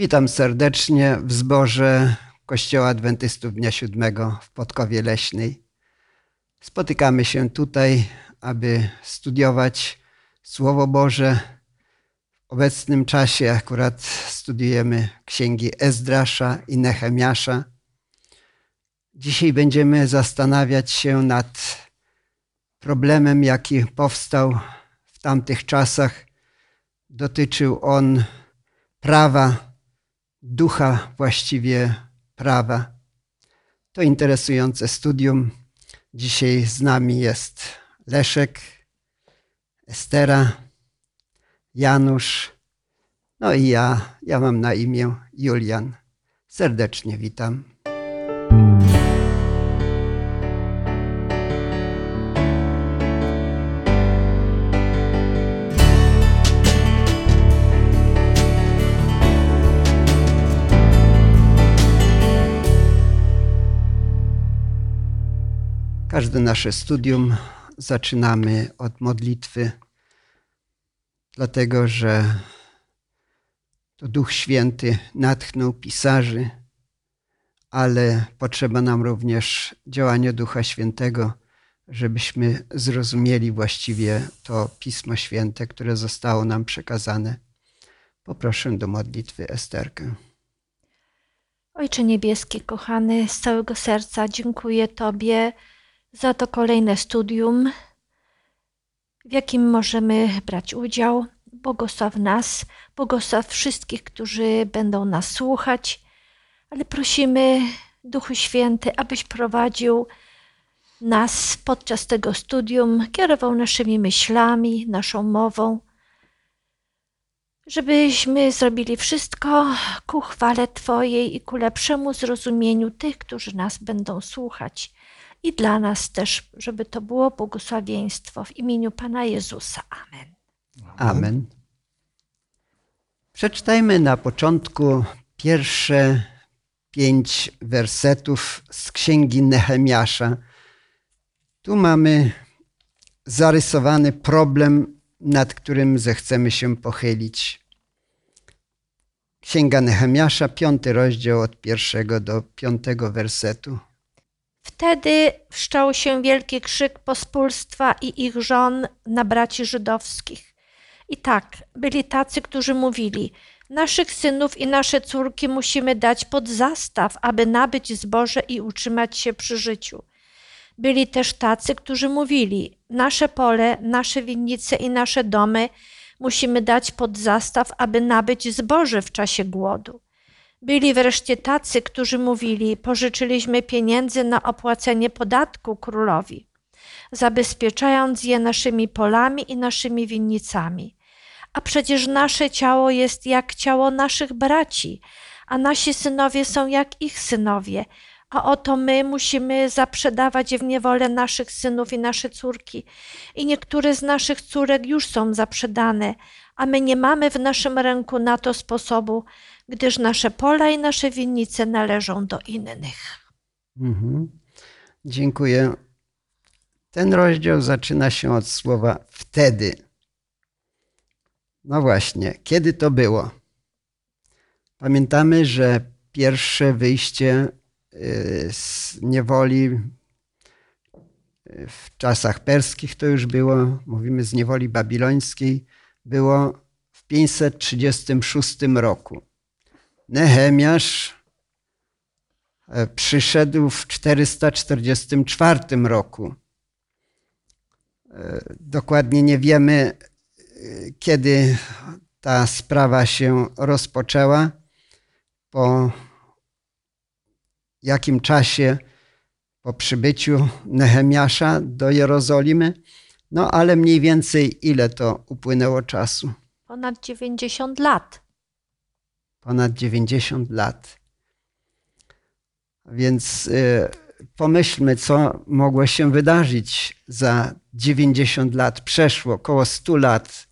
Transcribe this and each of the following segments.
Witam serdecznie w zborze Kościoła Adwentystów Dnia Siódmego w Podkowie Leśnej. Spotykamy się tutaj, aby studiować Słowo Boże. W obecnym czasie akurat studiujemy księgi Ezdrasza i Nehemiasza. Dzisiaj będziemy zastanawiać się nad problemem, jaki powstał w tamtych czasach. Dotyczył on prawa, ducha właściwie prawa. To interesujące studium. Dzisiaj z nami jest Leszek, Estera, Janusz, no i ja. Ja mam na imię Julian. Serdecznie witam. Każde nasze studium zaczynamy od modlitwy, dlatego że to Duch Święty natchnął pisarzy, ale potrzeba nam również działania Ducha Świętego, żebyśmy zrozumieli właściwie to Pismo Święte, które zostało nam przekazane. Poproszę do modlitwy Esterkę. Ojcze Niebieski, kochany, z całego serca dziękuję Tobie za to kolejne studium, w jakim możemy brać udział. Błogosław nas, błogosław wszystkich, którzy będą nas słuchać, ale prosimy, Duchu Święty, abyś prowadził nas podczas tego studium, kierował naszymi myślami, naszą mową, żebyśmy zrobili wszystko ku chwale Twojej i ku lepszemu zrozumieniu tych, którzy nas będą słuchać i dla nas też, żeby to było błogosławieństwo w imieniu Pana Jezusa. Amen. Amen. Przeczytajmy na początku pierwsze pięć wersetów z księgi Nehemiasza. Tu mamy zarysowany problem, nad którym zechcemy się pochylić. Księga Nehemiasza, piąty rozdział od pierwszego do piątego wersetu. Wtedy wszczął się wielki krzyk pospólstwa i ich żon na braci żydowskich. I tak, byli tacy, którzy mówili: Naszych synów i nasze córki musimy dać pod zastaw, aby nabyć zboże i utrzymać się przy życiu. Byli też tacy, którzy mówili: Nasze pole, nasze winnice i nasze domy musimy dać pod zastaw, aby nabyć zboże w czasie głodu. Byli wreszcie tacy, którzy mówili: Pożyczyliśmy pieniędzy na opłacenie podatku królowi, zabezpieczając je naszymi polami i naszymi winnicami. A przecież nasze ciało jest jak ciało naszych braci, a nasi synowie są jak ich synowie. A oto my musimy zaprzedawać w niewolę naszych synów i nasze córki. I niektóre z naszych córek już są zaprzedane, a my nie mamy w naszym ręku na to sposobu, gdyż nasze pola i nasze winnice należą do innych. Mhm. Dziękuję. Ten rozdział zaczyna się od słowa wtedy. No właśnie, kiedy to było? Pamiętamy, że pierwsze wyjście y, z niewoli y, w czasach perskich to już było, mówimy z niewoli babilońskiej, było w 536 roku. Nehemiasz e, przyszedł w 444 roku. E, dokładnie nie wiemy, e, kiedy ta sprawa się rozpoczęła, po jakim czasie po przybyciu Nehemiasza do Jerozolimy, no ale mniej więcej ile to upłynęło czasu? Ponad 90 lat ponad 90 lat. Więc y, pomyślmy, co mogło się wydarzyć za 90 lat. Przeszło około 100 lat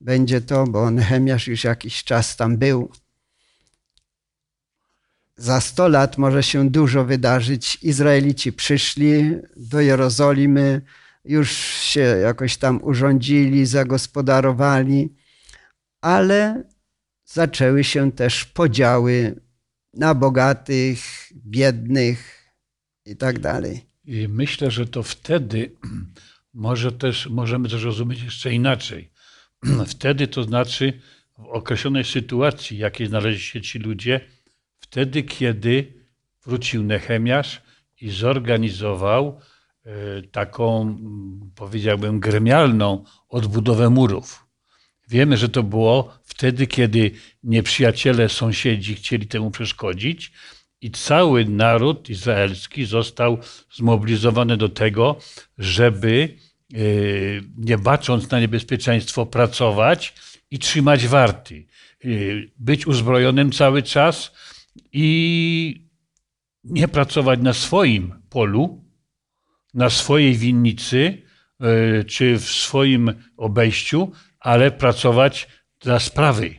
będzie to, bo Nehemiasz już jakiś czas tam był. Za 100 lat może się dużo wydarzyć. Izraelici przyszli do Jerozolimy, już się jakoś tam urządzili, zagospodarowali, ale zaczęły się też podziały na bogatych, biednych i tak dalej. I myślę, że to wtedy może też, możemy też rozumieć jeszcze inaczej. Wtedy to znaczy w określonej sytuacji, jakiej znaleźli się ci ludzie, wtedy, kiedy wrócił Nechemiasz i zorganizował e, taką, powiedziałbym, gremialną odbudowę murów. Wiemy, że to było wtedy, kiedy nieprzyjaciele, sąsiedzi chcieli temu przeszkodzić i cały naród izraelski został zmobilizowany do tego, żeby e, nie bacząc na niebezpieczeństwo pracować i trzymać warty. E, być uzbrojonym cały czas i nie pracować na swoim polu, na swojej winnicy e, czy w swoim obejściu, ale pracować dla sprawy.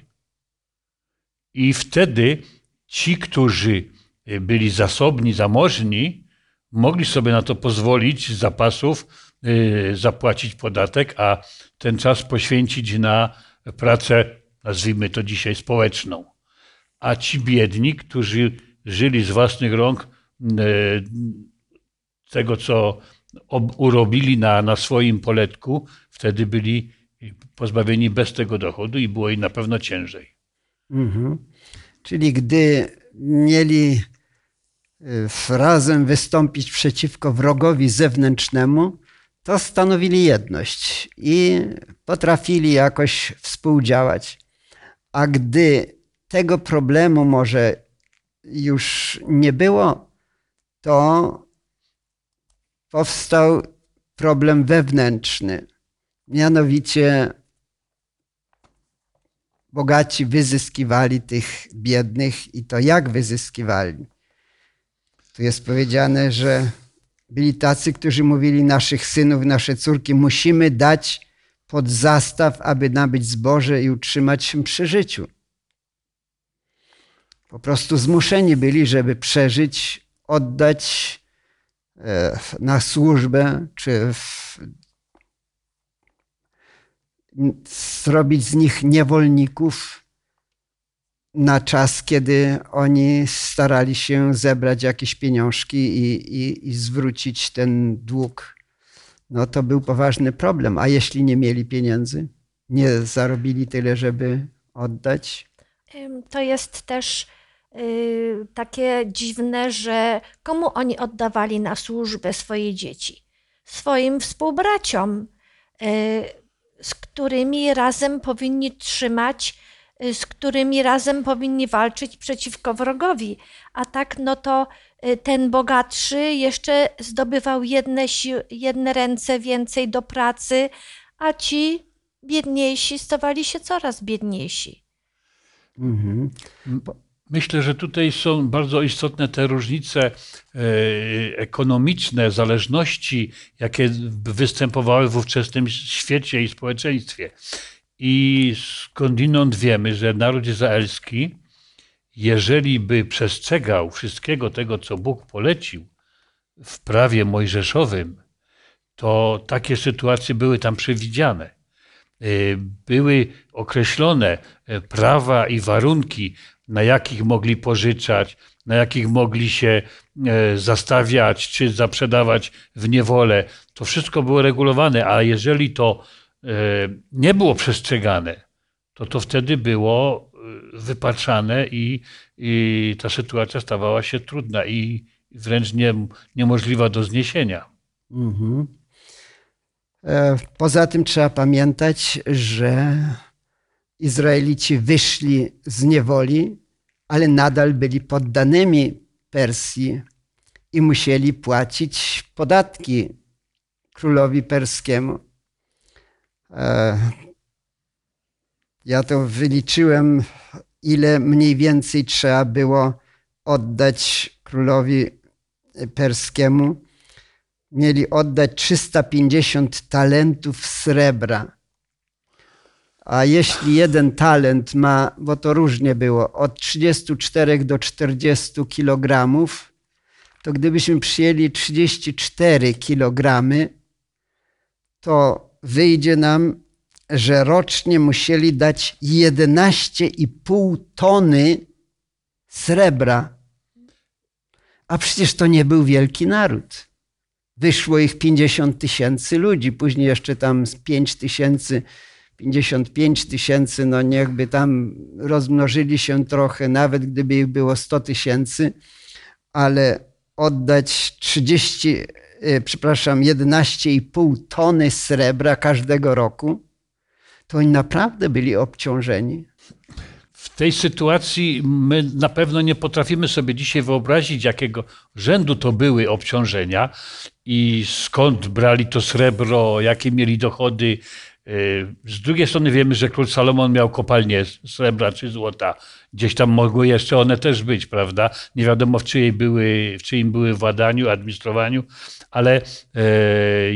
I wtedy ci, którzy byli zasobni, zamożni, mogli sobie na to pozwolić z zapasów, e, zapłacić podatek, a ten czas poświęcić na pracę, nazwijmy to dzisiaj społeczną. A ci biedni, którzy żyli z własnych rąk e, tego, co urobili na, na swoim poletku, wtedy byli pozbawieni bez tego dochodu i było im na pewno ciężej. Mhm. Czyli gdy mieli e, razem wystąpić przeciwko wrogowi zewnętrznemu, to stanowili jedność i potrafili jakoś współdziałać. A gdy tego problemu może już nie było, to powstał problem wewnętrzny. Mianowicie bogaci wyzyskiwali tych biednych i to jak wyzyskiwali. Tu jest powiedziane, że byli tacy, którzy mówili naszych synów, nasze córki, musimy dać pod zastaw, aby nabyć zboże i utrzymać się przy życiu. Po prostu zmuszeni byli, żeby przeżyć, oddać e, na służbę, czy w, zrobić z nich niewolników na czas, kiedy oni starali się zebrać jakieś pieniążki i, i, i zwrócić ten dług. No to był poważny problem. A jeśli nie mieli pieniędzy, nie zarobili tyle, żeby oddać? To jest też Y, takie dziwne, że komu oni oddawali na służbę swoje dzieci? Swoim współbraciom, y, z którymi razem powinni trzymać, y, z którymi razem powinni walczyć przeciwko wrogowi. A tak, no to ten bogatszy jeszcze zdobywał jedne, jedne ręce więcej do pracy, a ci biedniejsi stawali się coraz biedniejsi. Mhm. Myślę, że tutaj są bardzo istotne te różnice e, ekonomiczne, zależności, jakie występowały w ówczesnym świecie i społeczeństwie. I skądinąd wiemy, że naród izraelski, jeżeli by przestrzegał wszystkiego tego, co Bóg polecił w prawie mojżeszowym, to takie sytuacje były tam przewidziane. E, były określone e, prawa i warunki na jakich mogli pożyczać, na jakich mogli się e, zastawiać czy zaprzedawać w niewolę. To wszystko było regulowane, a jeżeli to e, nie było przestrzegane, to to wtedy było e, wypaczane i, i ta sytuacja stawała się trudna i wręcz nie, niemożliwa do zniesienia. Mhm. Poza tym trzeba pamiętać, że Izraelici wyszli z niewoli, ale nadal byli poddanymi Persji i musieli płacić podatki królowi perskiemu. E, ja to wyliczyłem, ile mniej więcej trzeba było oddać królowi perskiemu. Mieli oddać 350 talentów srebra a jeśli jeden talent ma, bo to różnie było, od 34 do 40 kilogramów, to gdybyśmy przyjęli 34 kilogramy, to wyjdzie nam że rocznie musieli dać 11,5 tony srebra. A przecież to nie był wielki naród. Wyszło ich 50 tysięcy ludzi, później jeszcze tam z 5 tysięcy, 55 tysięcy, no niechby tam rozmnożyli się trochę, nawet gdyby ich było 100 tysięcy, ale oddać 30, e, przepraszam, 11,5 tony srebra każdego roku, to oni naprawdę byli obciążeni. W tej sytuacji my na pewno nie potrafimy sobie dzisiaj wyobrazić, jakiego rzędu to były obciążenia i skąd brali to srebro, jakie mieli dochody. Y, Z drugiej strony wiemy, że król Salomon miał kopalnie srebra czy złota. Gdzieś tam mogły jeszcze one też być, prawda? Nie wiadomo w czyjej były, w czyim były władaniu, administrowaniu, ale e,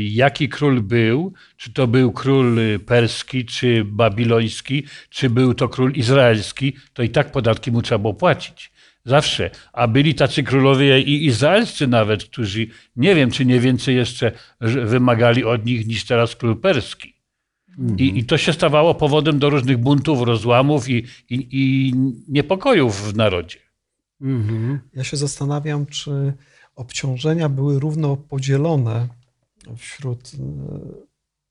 jaki król był, czy to był król perski, czy babiloński, czy był to król izraelski, to i tak podatki mu trzeba było płacić. Zawsze. A byli tacy królowie i izraelscy nawet, którzy nie wiem, czy nie więcej jeszcze wymagali od nich niż teraz król perski. I, I to się stawało powodem do różnych buntów, rozłamów i, i, i niepokojów w narodzie. Mhm. Ja się zastanawiam, czy obciążenia były równo podzielone wśród e,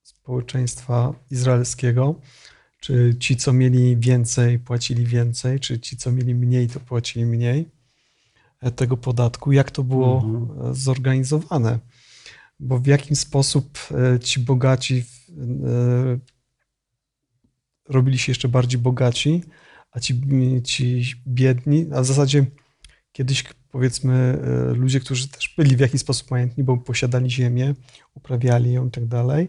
społeczeństwa izraelskiego. Czy ci, co mieli więcej, płacili więcej, czy ci, co mieli mniej, to płacili mniej e, tego podatku? Jak to było Mhm. e, zorganizowane? Bo w jakim sposób ci bogaci w- robili się jeszcze bardziej bogaci, a ci, ci biedni, a w zasadzie kiedyś powiedzmy e, ludzie, którzy też byli w jakiś sposób majętni, bo posiadali ziemię, uprawiali ją i tak dalej.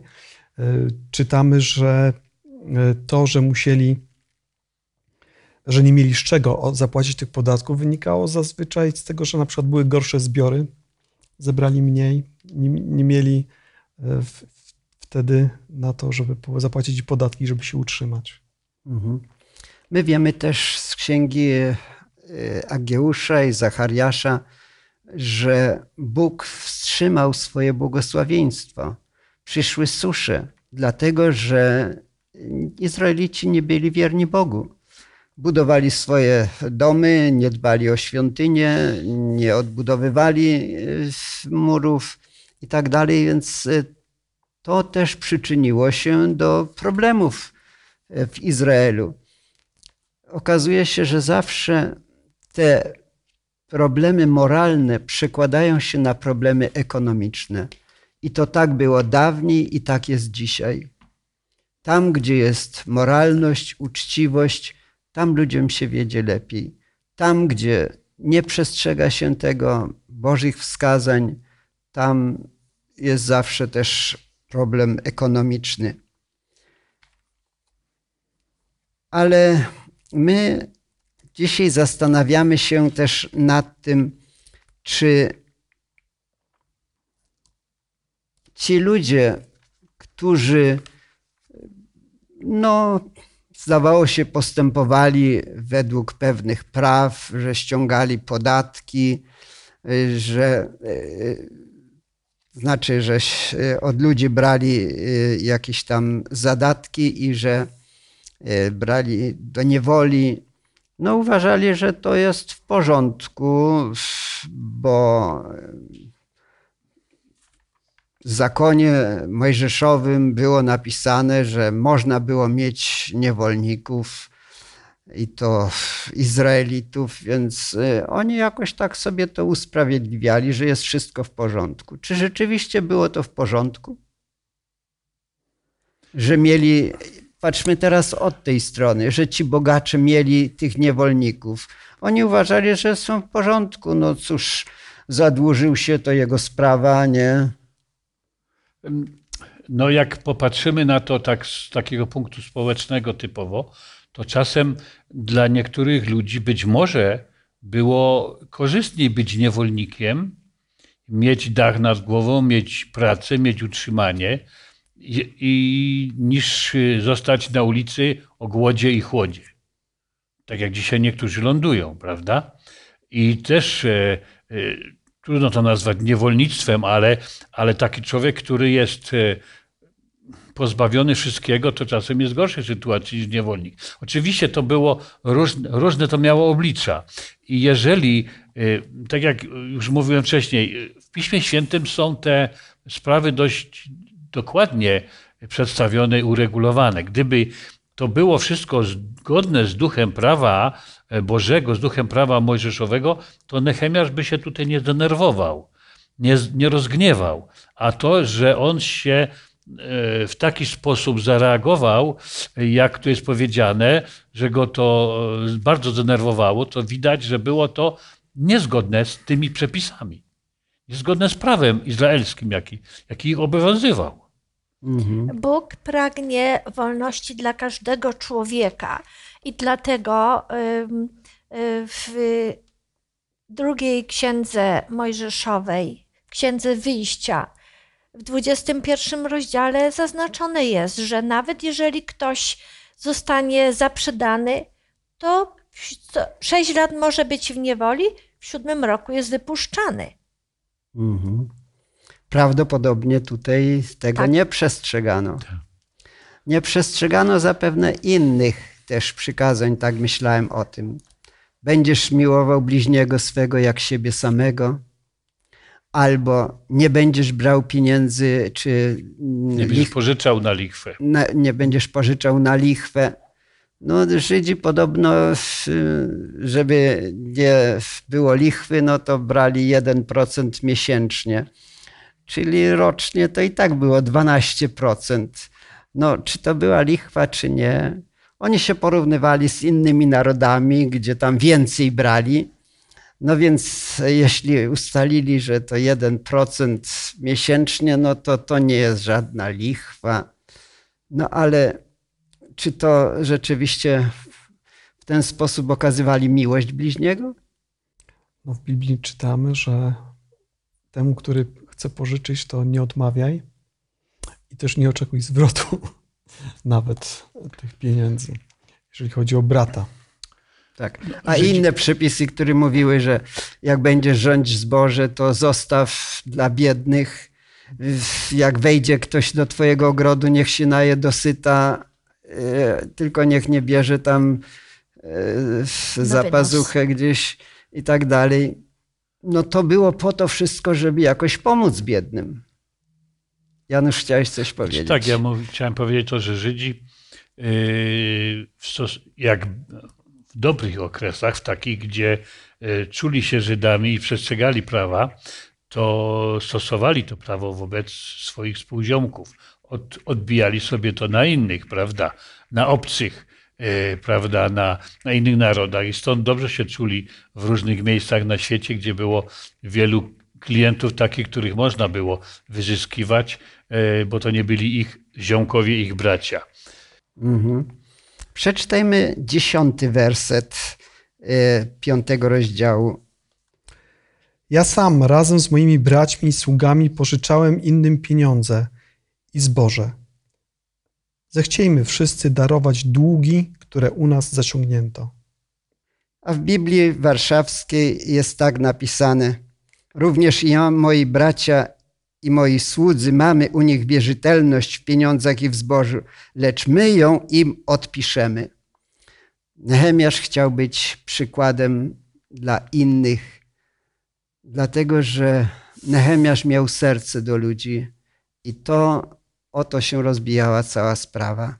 E, Czytamy, że e, to, że musieli, że nie mieli z czego zapłacić tych podatków, wynikało zazwyczaj z tego, że na przykład były gorsze zbiory, zebrali mniej, nie, nie mieli e, w, wtedy na to, żeby zapłacić podatki, żeby się utrzymać. Mhm. My wiemy też z księgi e, Ageusza i Zachariasza, że Bóg wstrzymał swoje błogosławieństwo. Przyszły susze, dlatego że Izraelici nie byli wierni Bogu. Budowali swoje domy, nie dbali o świątynię, nie odbudowywali e, murów i tak dalej, więc e, to też przyczyniło się do problemów e, w Izraelu. Okazuje się, że zawsze te problemy moralne przekładają się na problemy ekonomiczne. I to tak było dawniej i tak jest dzisiaj. Tam, gdzie jest moralność, uczciwość, tam ludziom się wiedzie lepiej. Tam, gdzie nie przestrzega się tego Bożych wskazań, tam jest zawsze też problem ekonomiczny. Ale my dzisiaj zastanawiamy się też nad tym, czy ci ludzie, którzy no, zdawało się, postępowali według pewnych praw, że ściągali podatki, że y, znaczy, że ś- od ludzi brali y, jakieś tam zadatki i że y, brali do niewoli. No, uważali, że to jest w porządku, bo w zakonie mojżeszowym było napisane, że można było mieć niewolników i to Izraelitów, więc y, oni jakoś tak sobie to usprawiedliwiali, że jest wszystko w porządku. Czy rzeczywiście było to w porządku? Że mieli, patrzmy teraz od tej strony, że ci bogacze mieli tych niewolników. Oni uważali, że są w porządku. No cóż, zadłużył się, to jego sprawa, nie? No jak popatrzymy na to tak z takiego punktu społecznego typowo, to czasem dla niektórych ludzi być może było korzystniej być niewolnikiem, mieć dach nad głową, mieć pracę, mieć utrzymanie, i, i, niż zostać na ulicy o głodzie i chłodzie. Tak jak dzisiaj niektórzy lądują, prawda? I też e, e, trudno to nazwać niewolnictwem, ale, ale taki człowiek, który jest e, pozbawiony wszystkiego, to czasem jest gorszej sytuacji niż niewolnik. Oczywiście to było różne, różne to miało oblicza. I jeżeli, y, tak jak już mówiłem wcześniej, w Piśmie Świętym są te sprawy dość dokładnie przedstawione i uregulowane. Gdyby to było wszystko zgodne z duchem prawa Bożego, z duchem prawa mojżeszowego, to Nechemiasz by się tutaj nie denerwował, nie, nie rozgniewał. A to, że on się e, w taki sposób zareagował, jak tu jest powiedziane, że go to e, bardzo zdenerwowało, to widać, że było to niezgodne z tymi przepisami. Niezgodne z prawem izraelskim, jaki, jaki ich obowiązywał. Mhm. Bóg pragnie wolności dla każdego człowieka i dlatego w drugiej księdze Mojżeszowej, księdze wyjścia, w 21 rozdziale zaznaczone jest, że nawet jeżeli ktoś zostanie zaprzedany, to 6 lat może być w niewoli, w siódmym roku jest wypuszczany. Mhm. Prawdopodobnie tutaj tego tak. nie przestrzegano. Tak. Nie przestrzegano zapewne innych też przykazań, tak myślałem o tym. Będziesz miłował bliźniego swego jak siebie samego, albo nie będziesz brał pieniędzy, czy. Nie będziesz pożyczał na lichwę. Na, nie będziesz pożyczał na lichwę. No, Żydzi podobno, żeby nie było lichwy, no to brali 1% miesięcznie. Czyli rocznie to i tak było 12%. No, czy to była lichwa, czy nie? Oni się porównywali z innymi narodami, gdzie tam więcej brali. No więc jeśli ustalili, że to 1% miesięcznie, no to to nie jest żadna lichwa. No ale czy to rzeczywiście w ten sposób okazywali miłość bliźniego? No w Biblii czytamy, że temu, który chce pożyczyć, to nie odmawiaj i też nie oczekuj zwrotu nawet tych pieniędzy, jeżeli chodzi o brata. Tak. A inne przepisy, które mówiły, że jak będziesz rządzić zboże, to zostaw dla biednych. Jak wejdzie ktoś do twojego ogrodu, niech się naje dosyta, e, tylko niech nie bierze tam e, za pazuchę gdzieś i tak dalej. No to było po to wszystko, żeby jakoś pomóc biednym. Janusz, chciałeś coś powiedzieć? Tak, ja chciałem powiedzieć to, że Żydzi yy, jak dobrych okresach, w takich, gdzie yy, czuli się Żydami i przestrzegali prawa, to stosowali to prawo wobec swoich współziomków. Od, odbijali sobie to na innych, prawda? Na obcych, yy, prawda? Na, na innych narodach. I stąd dobrze się czuli w różnych miejscach na świecie, gdzie było wielu klientów takich, których można było wyzyskiwać, e, bo to nie byli ich ziomkowie, ich bracia. Mhm. Przeczytajmy dziesiąty werset e, piątego rozdziału. Ja sam razem z moimi braćmi i sługami pożyczałem innym pieniądze i zboże. Zechciejmy wszyscy darować długi, które u nas zaciągnięto. A w Biblii Warszawskiej jest tak napisane – Również ja, moi bracia i moi słudzy mamy u nich wierzytelność w pieniądzach i w zbożu, lecz my ją im odpiszemy. Nehemiasz chciał być przykładem dla innych, dlatego że Nehemiasz miał serce do ludzi i to oto się rozbijała cała sprawa.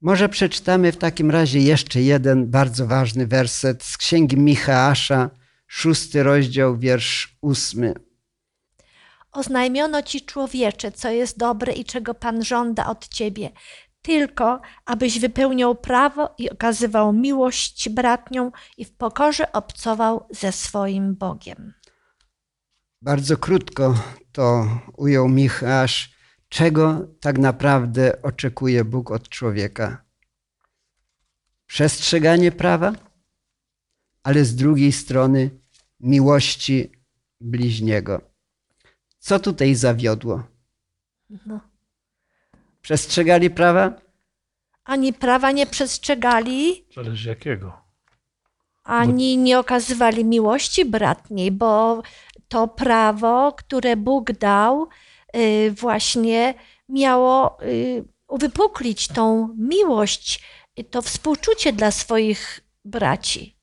Może przeczytamy w takim razie jeszcze jeden bardzo ważny werset z księgi Micheasza, szósty rozdział, wiersz ósmy. Oznajmiono ci człowiecze, co jest dobre i czego Pan żąda od ciebie, tylko abyś wypełniał prawo i okazywał miłość bratnią i w pokorze obcował ze swoim Bogiem. Bardzo krótko to ujął Michasz, czego tak naprawdę oczekuje Bóg od człowieka. Przestrzeganie prawa, ale z drugiej strony miłości bliźniego. Co tutaj zawiodło? No. Przestrzegali prawa? Ani prawa nie przestrzegali. Zależy jakiego. Ani nie okazywali miłości bratniej, bo to prawo, które Bóg dał, y, właśnie miało y, uwypuklić tą miłość, i to współczucie dla swoich braci.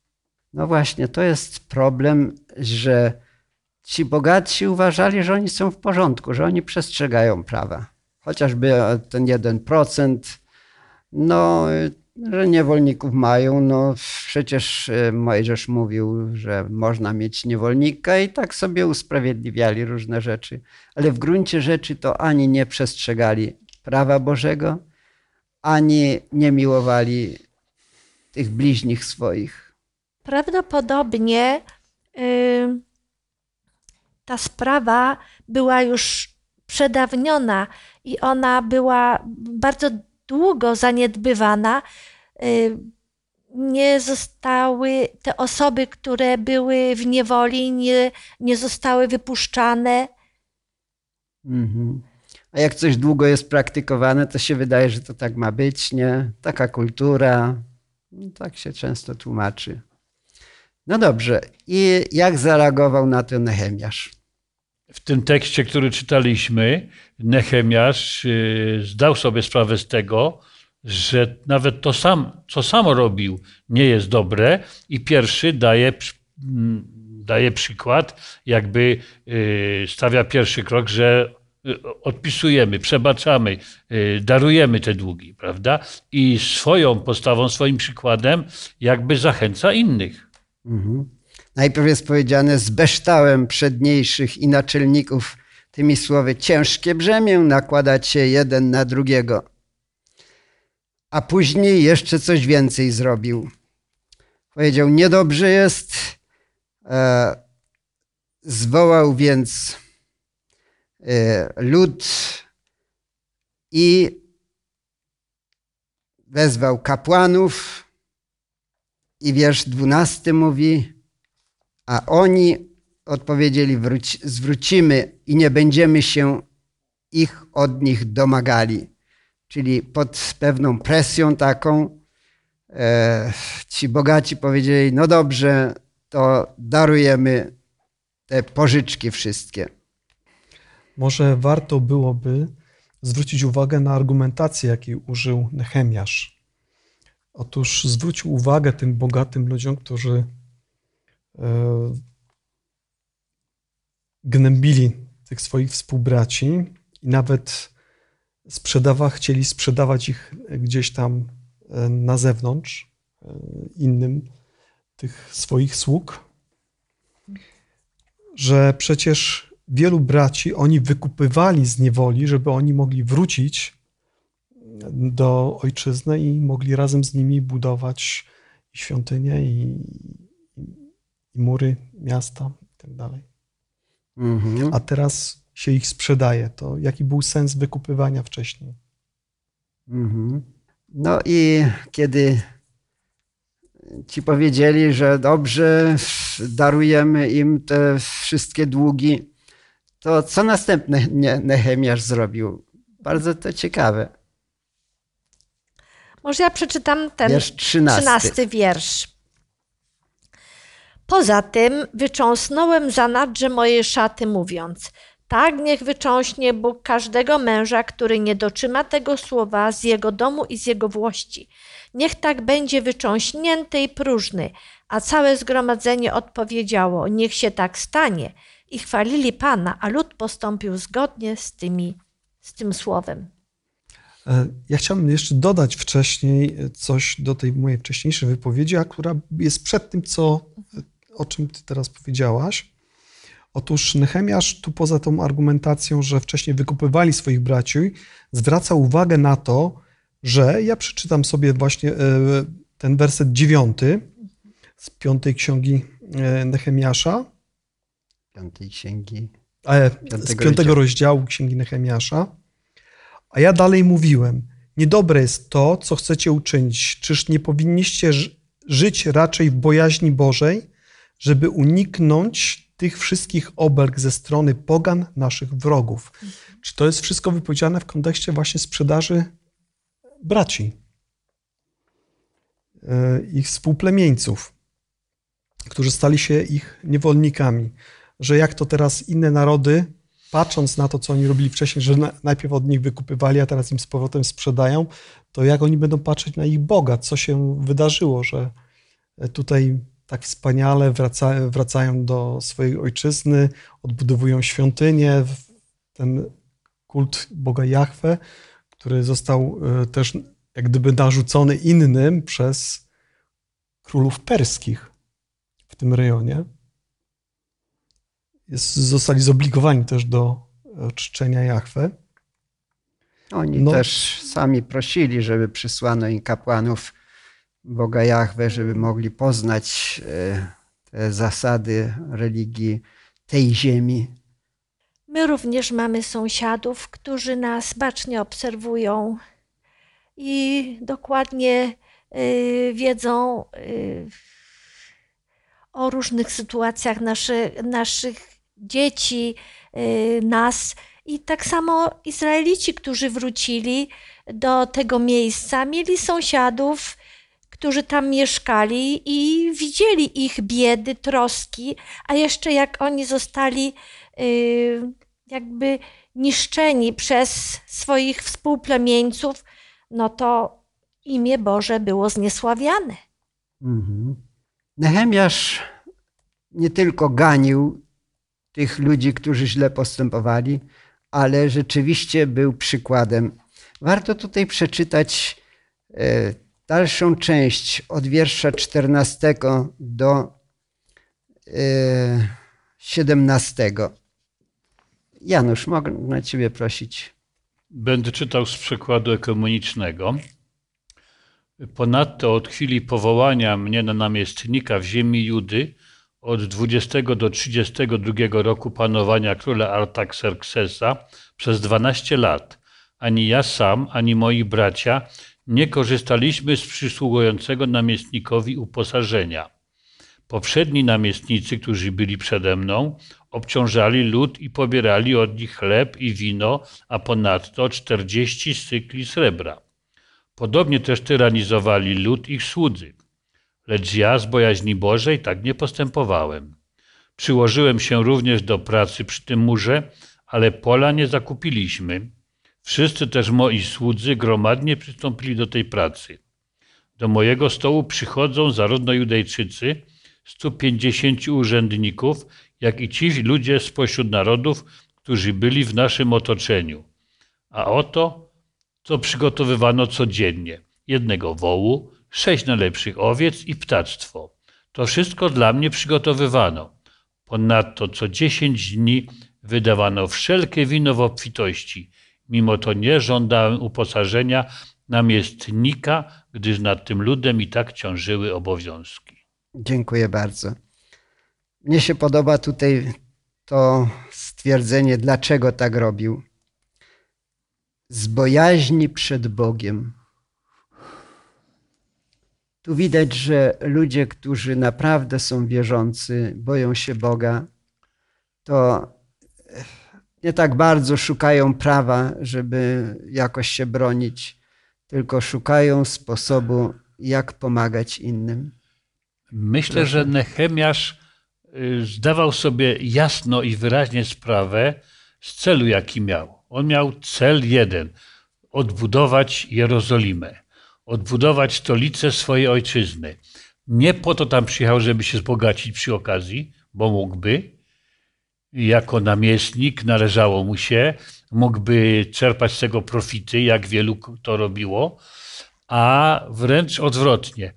No właśnie, to jest problem, że ci bogatsi uważali, że oni są w porządku, że oni przestrzegają prawa. Chociażby ten 1%, no, że niewolników mają, no przecież e, Mojżesz mówił, że można mieć niewolnika i tak sobie usprawiedliwiali różne rzeczy. Ale w gruncie rzeczy to ani nie przestrzegali prawa Bożego, ani nie miłowali tych bliźnich swoich. Prawdopodobnie y, ta sprawa była już przedawniona i ona była bardzo długo zaniedbywana. Y, nie zostały te osoby, które były w niewoli, nie, nie zostały wypuszczane. Mhm. A jak coś długo jest praktykowane, to się wydaje, że to tak ma być, nie? Taka kultura. No, tak się często tłumaczy. No dobrze. I jak zareagował na to Nehemiasz? W tym tekście, który czytaliśmy, Nehemiasz y, zdał sobie sprawę z tego, że nawet to, sam, co sam robił, nie jest dobre i pierwszy daje, mm, daje przykład, jakby y, stawia pierwszy krok, że y, odpisujemy, przebaczamy, darujemy te długi, prawda? I swoją postawą, swoim przykładem jakby zachęca innych. Mhm. Najpierw jest powiedziane, zbeształem przedniejszych i naczelników tymi słowy, ciężkie brzemię nakładać się jeden na drugiego. A później jeszcze coś więcej zrobił. Powiedział, niedobrze jest. E, zwołał więc e, lud i wezwał kapłanów. I wiersz dwunasty mówi, a oni odpowiedzieli: wróci, zwrócimy i nie będziemy się ich od nich domagali. Czyli pod pewną presją taką e, ci bogaci powiedzieli: No dobrze, to darujemy te pożyczki wszystkie. Może warto byłoby zwrócić uwagę na argumentację, jakiej użył Nehemiasz. Otóż zwrócił uwagę tym bogatym ludziom, którzy E, gnębili tych swoich współbraci i nawet sprzedawa, chcieli sprzedawać ich gdzieś tam e, na zewnątrz e, innym tych swoich sług, że przecież wielu braci oni wykupywali z niewoli, żeby oni mogli wrócić do ojczyzny i mogli razem z nimi budować świątynię i, i mury miasta i tak dalej. Mhm. A teraz się ich sprzedaje. To jaki był sens wykupywania wcześniej? Mhm. No i kiedy ci powiedzieli, że dobrze, darujemy im te wszystkie długi, to co następne Nehemiasz zrobił? Bardzo to ciekawe. Może ja przeczytam ten wiersz 13. 13 wiersz. Poza tym wycząsnąłem zanadrze moje szaty, mówiąc: Tak niech wycząśnie Bóg każdego męża, który nie dotrzyma tego słowa z jego domu i z jego włości. Niech tak będzie wycząśnięty i próżny. A całe zgromadzenie odpowiedziało: Niech się tak stanie. I chwalili Pana, a lud postąpił zgodnie z, tymi, z tym słowem. E, ja chciałbym jeszcze dodać wcześniej coś do tej mojej wcześniejszej wypowiedzi, a która jest przed tym, co o czym ty teraz powiedziałaś. Otóż Nehemiasz tu poza tą argumentacją, że wcześniej wykupywali swoich braci, zwraca uwagę na to, że ja przeczytam sobie właśnie e, ten werset dziewiąty z piątej księgi e, Nehemiasza. Piątej księgi. z piątego rozdziału księgi Nehemiasza. A ja dalej mówiłem, niedobre jest to, co chcecie uczynić. Czyż nie powinniście żyć raczej w bojaźni Bożej, żeby uniknąć tych wszystkich oberg ze strony pogan, naszych wrogów. Czy to jest wszystko wypowiedziane w kontekście właśnie sprzedaży braci, e, ich współplemieńców, którzy stali się ich niewolnikami? Że jak to teraz inne narody patrząc na to, co oni robili wcześniej, że na, najpierw od nich wykupywali, a teraz im z powrotem sprzedają, to jak oni będą patrzeć na ich Boga, co się wydarzyło, że tutaj tak wspaniale wraca, wracają do swojej ojczyzny, odbudowują świątynię, ten kult Boga Jahwe, który został e, też jak gdyby narzucony innym przez królów perskich w tym rejonie. Jest, zostali zobligowani też do czczenia Jahwe. Oni No. też sami prosili, żeby przysłano im kapłanów Boga Jahwe, żeby mogli poznać e, te zasady religii tej ziemi. My również mamy sąsiadów, którzy nas bacznie obserwują i dokładnie y, wiedzą o różnych sytuacjach naszy, naszych dzieci, y, nas. I tak samo Izraelici, którzy wrócili do tego miejsca, mieli sąsiadów, którzy tam mieszkali i widzieli ich biedy, troski, a jeszcze jak oni zostali y, jakby niszczeni przez swoich współplemieńców, no to imię Boże było zniesławiane. Mhm. Nehemiasz nie tylko ganił tych ludzi, którzy źle postępowali, ale rzeczywiście był przykładem. Warto tutaj przeczytać e, dalszą część od wiersza 14 do e, 17. Janusz, mogę na Ciebie prosić. Będę czytał z przekładu ekumenicznego. Ponadto od chwili powołania mnie na namiestnika w ziemi Judy, od 20 do 32 roku panowania króla Artaxerxesa przez 12 lat, ani ja sam, ani moi bracia nie korzystaliśmy z przysługującego namiestnikowi uposażenia. Poprzedni namiestnicy, którzy byli przede mną, obciążali lud i pobierali od nich chleb i wino, a ponadto 40 cykli srebra. Podobnie też tyranizowali lud ich słudzy. Lecz ja z bojaźni Bożej tak nie postępowałem. Przyłożyłem się również do pracy przy tym murze, ale pola nie zakupiliśmy. Wszyscy też moi słudzy gromadnie przystąpili do tej pracy. Do mojego stołu przychodzą zarówno Judejczycy, 150 urzędników, jak i ci ludzie spośród narodów, którzy byli w naszym otoczeniu. A oto, co przygotowywano codziennie: jednego wołu, sześć najlepszych owiec i ptactwo. To wszystko dla mnie przygotowywano. Ponadto co dziesięć dni wydawano wszelkie wino w obfitości. Mimo to nie żądałem uposażenia namiestnika, gdyż nad tym ludem i tak ciążyły obowiązki. Dziękuję bardzo. Mnie się podoba tutaj to stwierdzenie, dlaczego tak robił. Z bojaźni przed Bogiem. Tu widać, że ludzie, którzy naprawdę są wierzący, boją się Boga, to nie tak bardzo szukają prawa, żeby jakoś się bronić, tylko szukają sposobu, jak pomagać innym. Myślę, że Nehemiasz y, zdawał sobie jasno i wyraźnie sprawę z celu, jaki miał. On miał cel jeden: odbudować Jerozolimę, odbudować stolicę swojej ojczyzny. Nie po to tam przyjechał, żeby się wzbogacić przy okazji, bo mógłby. Jako namiestnik należało mu się, mógłby czerpać z tego profity, jak wielu to robiło, a wręcz odwrotnie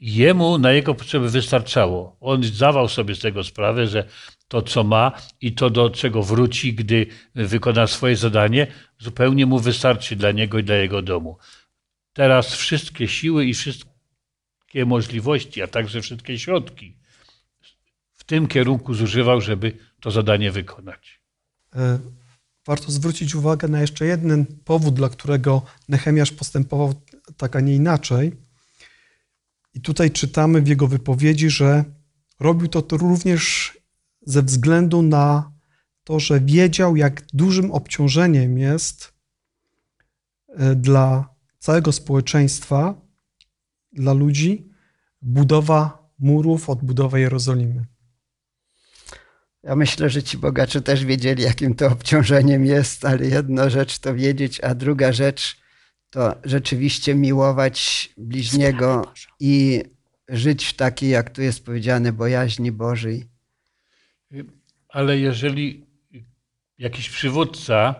jemu na jego potrzeby wystarczało. On zdawał sobie z tego sprawę, że to, co ma i to, do czego wróci, gdy wykona swoje zadanie, zupełnie mu wystarczy dla niego i dla jego domu. Teraz wszystkie siły i wszystkie możliwości, a także wszystkie środki w tym kierunku zużywał, żeby to zadanie wykonać. E, Warto zwrócić uwagę na jeszcze jeden powód, dla którego Nehemiasz postępował tak, a nie inaczej. I tutaj czytamy w jego wypowiedzi, że robił to również ze względu na to, że wiedział, jak dużym obciążeniem jest e, dla całego społeczeństwa, dla ludzi, budowa murów, odbudowa Jerozolimy. Ja myślę, że ci bogacze też wiedzieli, jakim to obciążeniem jest, ale jedna rzecz to wiedzieć, a druga rzecz to rzeczywiście miłować bliźniego i żyć w takiej, jak tu jest powiedziane, bojaźni Bożej. Ale jeżeli jakiś przywódca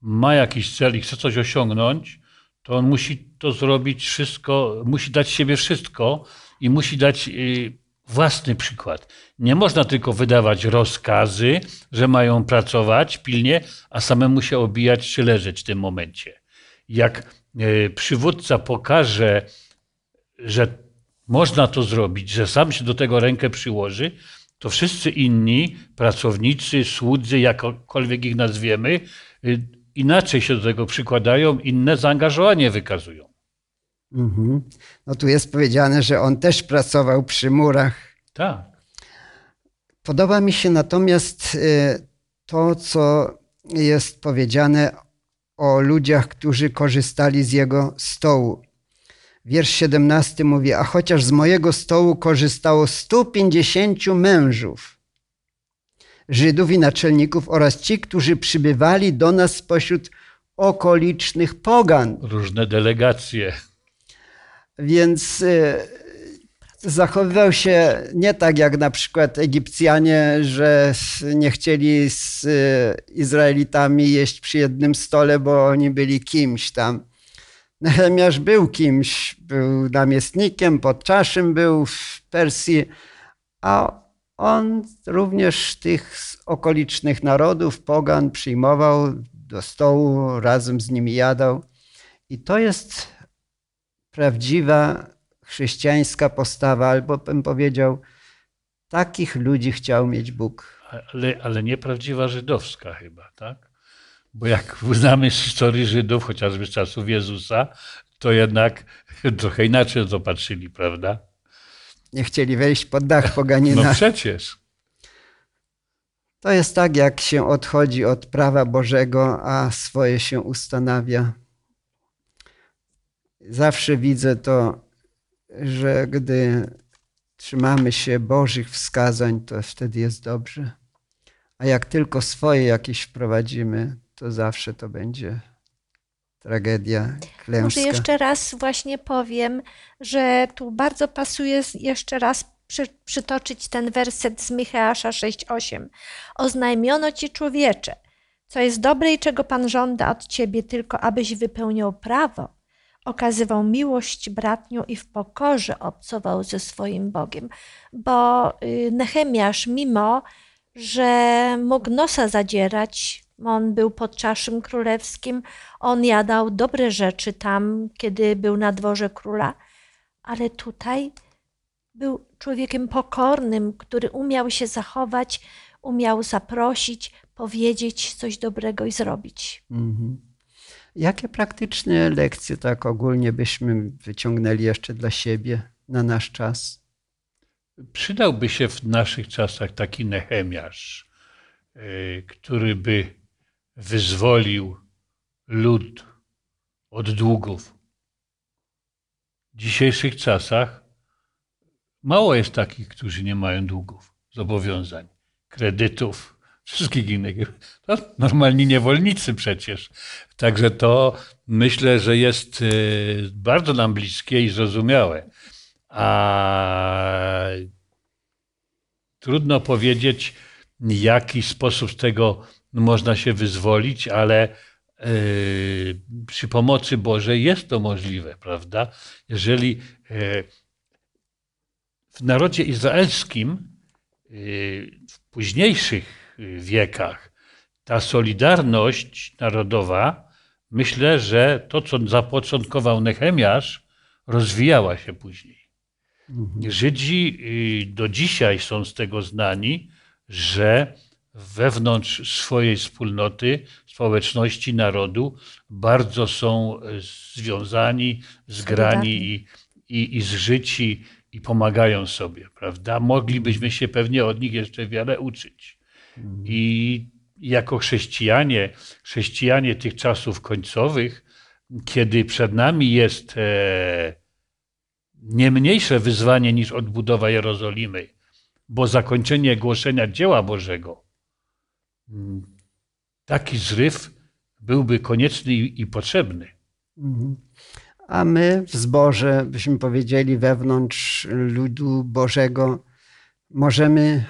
ma jakiś cel i chce coś osiągnąć, to on musi to zrobić wszystko, musi dać siebie wszystko i musi dać y, własny przykład. Nie można tylko wydawać rozkazy, że mają pracować pilnie, a samemu się obijać czy leżeć w tym momencie. Jak y, przywódca pokaże, że można to zrobić, że sam się do tego rękę przyłoży, to wszyscy inni pracownicy, słudzy, jakkolwiek ich nazwiemy, y, inaczej się do tego przykładają, inne zaangażowanie wykazują. Mhm. No tu jest powiedziane, że on też pracował przy murach. Tak. Podoba mi się natomiast y, to, co jest powiedziane o ludziach, którzy korzystali z jego stołu. Wiersz 17 mówi: A chociaż z mojego stołu korzystało 150 mężów, Żydów i naczelników oraz ci, którzy przybywali do nas spośród okolicznych pogan. Różne delegacje. Więc y, zachowywał się nie tak jak na przykład Egipcjanie, że nie chcieli z y, Izraelitami jeść przy jednym stole, bo oni byli kimś tam. Nehemiasz był kimś, był namiestnikiem, podczaszym był w Persji, a on również tych okolicznych narodów, pogan, przyjmował do stołu, razem z nimi jadał. I to jest prawdziwa chrześcijańska postawa, albo bym powiedział, takich ludzi chciał mieć Bóg. Ale, ale nieprawdziwa żydowska chyba, tak? Bo jak znamy historii Żydów, chociażby z czasów Jezusa, to jednak trochę inaczej to patrzyli, prawda? Nie chcieli wejść pod dach poganina. No przecież. To jest tak, jak się odchodzi od prawa Bożego, a swoje się ustanawia. Zawsze widzę to, że gdy trzymamy się Bożych wskazań, to wtedy jest dobrze. A jak tylko swoje jakieś wprowadzimy, to zawsze to będzie tragedia, klęska. Może jeszcze raz właśnie powiem, że tu bardzo pasuje jeszcze raz przy, przytoczyć ten werset z Micheasza 6:8. Oznajmiono ci człowiecze, co jest dobre i czego Pan żąda od ciebie, tylko abyś wypełniał prawo, okazywał miłość bratnią i w pokorze obcował ze swoim Bogiem. Bo y, Nehemiasz, mimo że mógł nosa zadzierać, on był podczaszym królewskim, on jadał dobre rzeczy tam, kiedy był na dworze króla, ale tutaj był człowiekiem pokornym, który umiał się zachować, umiał zaprosić, powiedzieć coś dobrego i zrobić. Mhm. Jakie praktyczne lekcje tak ogólnie byśmy wyciągnęli jeszcze dla siebie na nasz czas? Przydałby się w naszych czasach taki Nehemiasz, y, który by wyzwolił lud od długów. W dzisiejszych czasach mało jest takich, którzy nie mają długów, zobowiązań, kredytów, wszystkich innych. To normalni niewolnicy przecież. Także to myślę, że jest y, bardzo nam bliskie i zrozumiałe. A trudno powiedzieć, jaki sposób z tego można się wyzwolić, ale y, przy pomocy Bożej jest to możliwe, prawda? Jeżeli y, w narodzie izraelskim y, w późniejszych wiekach ta solidarność narodowa, myślę, że to, co zapoczątkował Nehemiasz, rozwijała się później. Żydzi y, do dzisiaj są z tego znani, że wewnątrz swojej wspólnoty, społeczności, narodu bardzo są e, związani, zgrani i, i, i zżyci i pomagają sobie, prawda? Moglibyśmy się pewnie od nich jeszcze wiele uczyć. I jako chrześcijanie, chrześcijanie tych czasów końcowych, kiedy przed nami jest e, nie mniejsze wyzwanie niż odbudowa Jerozolimy, bo zakończenie głoszenia dzieła Bożego, taki zryw byłby konieczny i, potrzebny. Mhm. A my w zborze, byśmy powiedzieli, wewnątrz ludu Bożego, możemy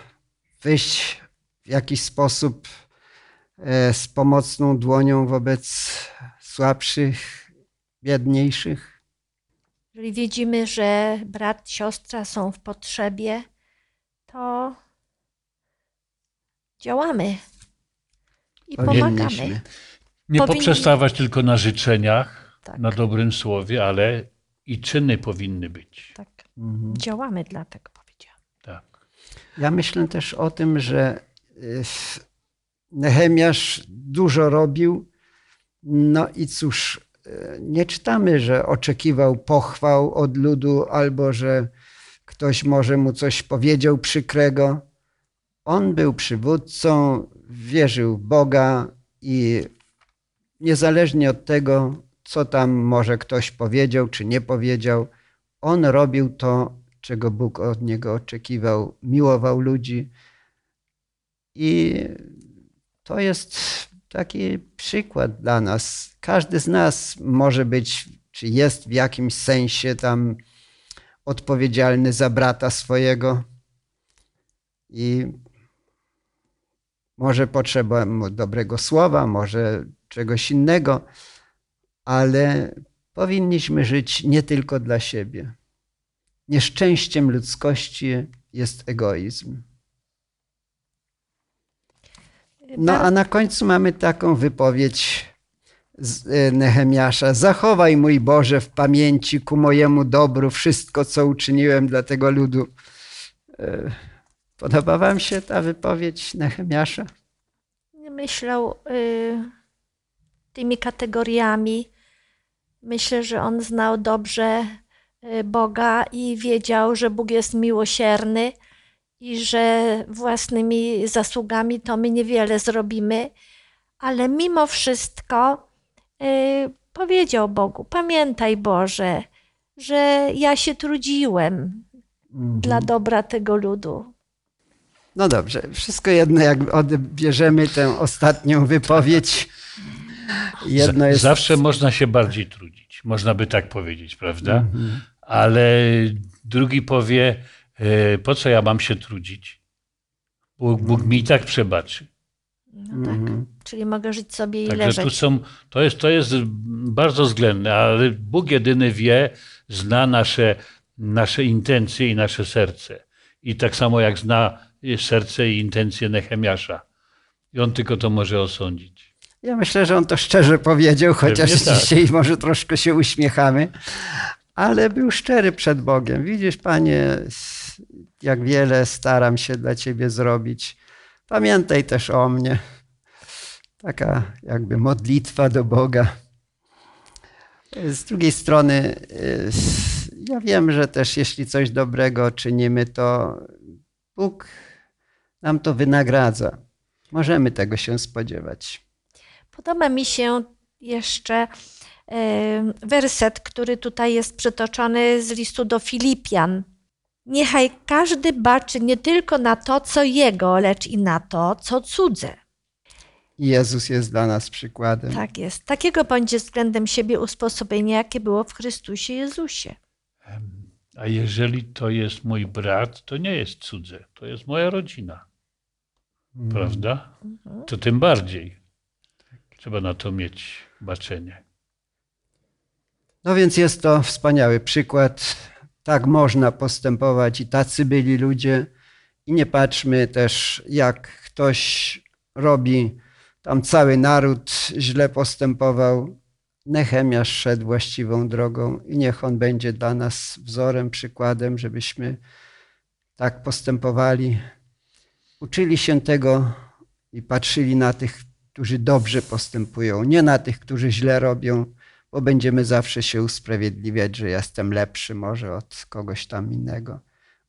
wyjść w jakiś sposób e, z pomocną dłonią wobec słabszych, biedniejszych. Jeżeli widzimy, że brat, siostra są w potrzebie, to działamy i pomagamy. Powinniśmy. Nie Powinni- poprzestawać tylko na życzeniach, Tak. na dobrym słowie, ale i czyny powinny być. Tak, Mhm. działamy dlatego powiedziałam. Tak. Ja myślę też o tym, że y, Nehemiasz dużo robił. No i cóż, y, nie czytamy, że oczekiwał pochwał od ludu albo że ktoś może mu coś powiedział przykrego. On był przywódcą, wierzył Boga i niezależnie od tego, co tam może ktoś powiedział czy nie powiedział, on robił to, czego Bóg od niego oczekiwał, miłował ludzi. I to jest taki przykład dla nas. Każdy z nas może być, czy jest w jakimś sensie tam odpowiedzialny za brata swojego. I może potrzeba mu dobrego słowa, może czegoś innego, ale powinniśmy żyć nie tylko dla siebie. Nieszczęściem ludzkości jest egoizm. No a na końcu mamy taką wypowiedź z e, Nehemiasza. Zachowaj mój Boże w pamięci ku mojemu dobru wszystko, co uczyniłem dla tego ludu. Podoba wam się ta wypowiedź Nehemiasza? Myślał y, tymi kategoriami. Myślę, że on znał dobrze y, Boga i wiedział, że Bóg jest miłosierny i że własnymi zasługami to my niewiele zrobimy, ale mimo wszystko y, powiedział Bogu: Pamiętaj, Boże, że ja się trudziłem dla dobra tego ludu. No dobrze, wszystko jedno, jak odbierzemy tę ostatnią wypowiedź. Jedno jest. Zawsze można się bardziej trudzić, można by tak powiedzieć, prawda? Mhm. Ale drugi powie, e, po co ja mam się trudzić? Bóg, Bóg mi i tak przebaczy. No tak. Mhm. Czyli mogę żyć sobie i Także tu leżeć. są, to jest, to jest bardzo względne, ale Bóg jedyny wie, zna nasze, nasze intencje i nasze serce. I tak samo jak zna serce i intencje Nehemiasza. I on tylko to może osądzić. Ja myślę, że on to szczerze powiedział, chociaż Pewnie tak. dzisiaj może troszkę się uśmiechamy, ale był szczery przed Bogiem. Widzisz, Panie, jak wiele staram się dla Ciebie zrobić. Pamiętaj też o mnie. Taka jakby modlitwa do Boga. Z drugiej strony, ja wiem, że też jeśli coś dobrego czynimy, to Bóg nam to wynagradza. Możemy tego się spodziewać. Podoba mi się jeszcze werset, który tutaj jest przytoczony z listu do Filipian. Niechaj każdy baczy nie tylko na to, co jego, lecz i na to, co cudze. Jezus jest dla nas przykładem. Tak jest. Takiego bądź względem siebie usposobienia, jakie było w Chrystusie Jezusie. A jeżeli to jest mój brat, to nie jest cudze, to jest moja rodzina. Prawda? To tym bardziej trzeba na to mieć baczenie. No więc jest to wspaniały przykład. Tak można postępować i tacy byli ludzie. I nie patrzmy też, jak ktoś robi, tam cały naród źle postępował. Nehemiasz szedł właściwą drogą i niech on będzie dla nas wzorem, przykładem, żebyśmy tak postępowali. Uczyli się tego i patrzyli na tych, którzy dobrze postępują, nie na tych, którzy źle robią, bo będziemy zawsze się usprawiedliwiać, że jestem lepszy może od kogoś tam innego,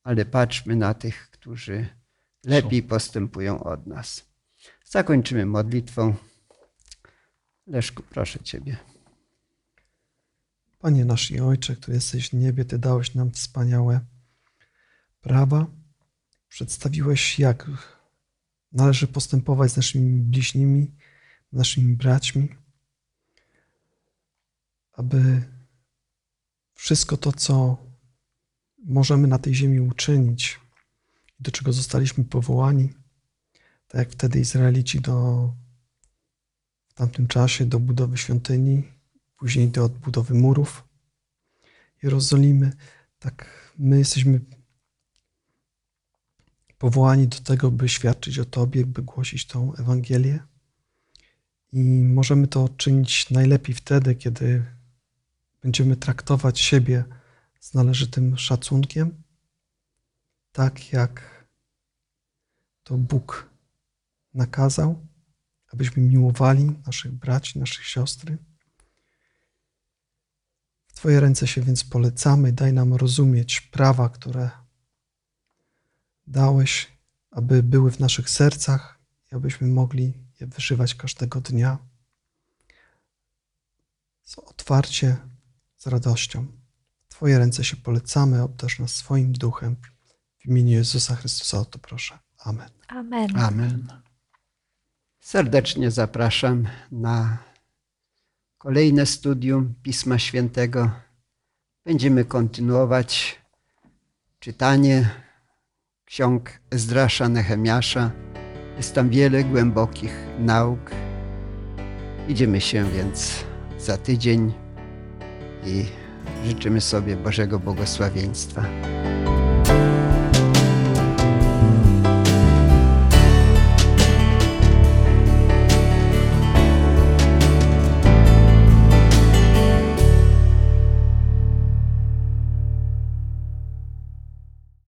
ale patrzmy na tych, którzy lepiej postępują od nas. Zakończymy modlitwą. Leszku, proszę Ciebie. Panie nasz i Ojcze, który jesteś w niebie, Ty dałeś nam wspaniałe prawa, przedstawiłeś, jak należy postępować z naszymi bliźnimi, naszymi braćmi, aby wszystko to, co możemy na tej ziemi uczynić, do czego zostaliśmy powołani, tak jak wtedy Izraelici do, w tamtym czasie do budowy świątyni, później do odbudowy murów Jerozolimy, tak my jesteśmy powołani do tego, by świadczyć o Tobie, by głosić tą Ewangelię. I możemy to czynić najlepiej wtedy, kiedy będziemy traktować siebie z należytym szacunkiem, tak jak to Bóg nakazał, abyśmy miłowali naszych braci, naszych siostry. W Twoje ręce się więc polecamy, daj nam rozumieć prawa, które dałeś, aby były w naszych sercach i abyśmy mogli je wyżywać każdego dnia. Z otwarcie, z radością. W Twoje ręce się polecamy, obdarz nas swoim duchem. W imieniu Jezusa Chrystusa o to proszę. Amen. Amen. Amen. Serdecznie zapraszam na kolejne studium Pisma Świętego. Będziemy kontynuować czytanie ksiąg Ezdrasza, Nehemiasza. Jest tam wiele głębokich nauk. Idziemy się więc za tydzień i życzymy sobie Bożego błogosławieństwa.